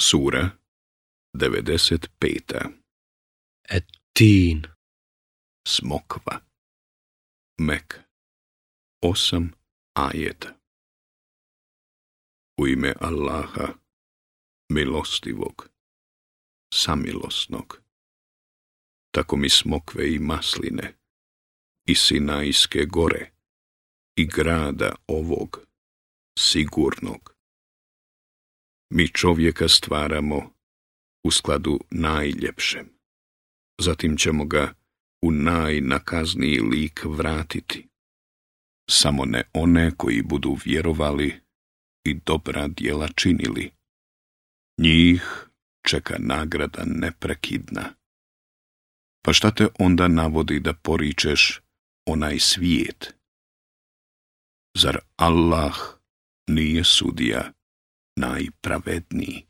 Sura 95. Etin Smokva Mek Osam ajeta U ime Allaha Milostivog Samilosnog Tako mi smokve i masline I Sinajske gore I grada ovog Sigurnog mi čovjeka stvaramo u skladu najljepšem. Zatim ćemo ga u najnakazniji lik vratiti. Samo ne one koji budu vjerovali i dobra djela činili. Njih čeka nagrada neprekidna. Pa šta te onda navodi da poričeš onaj svijet? Zar Allah nije sudija najpravedný.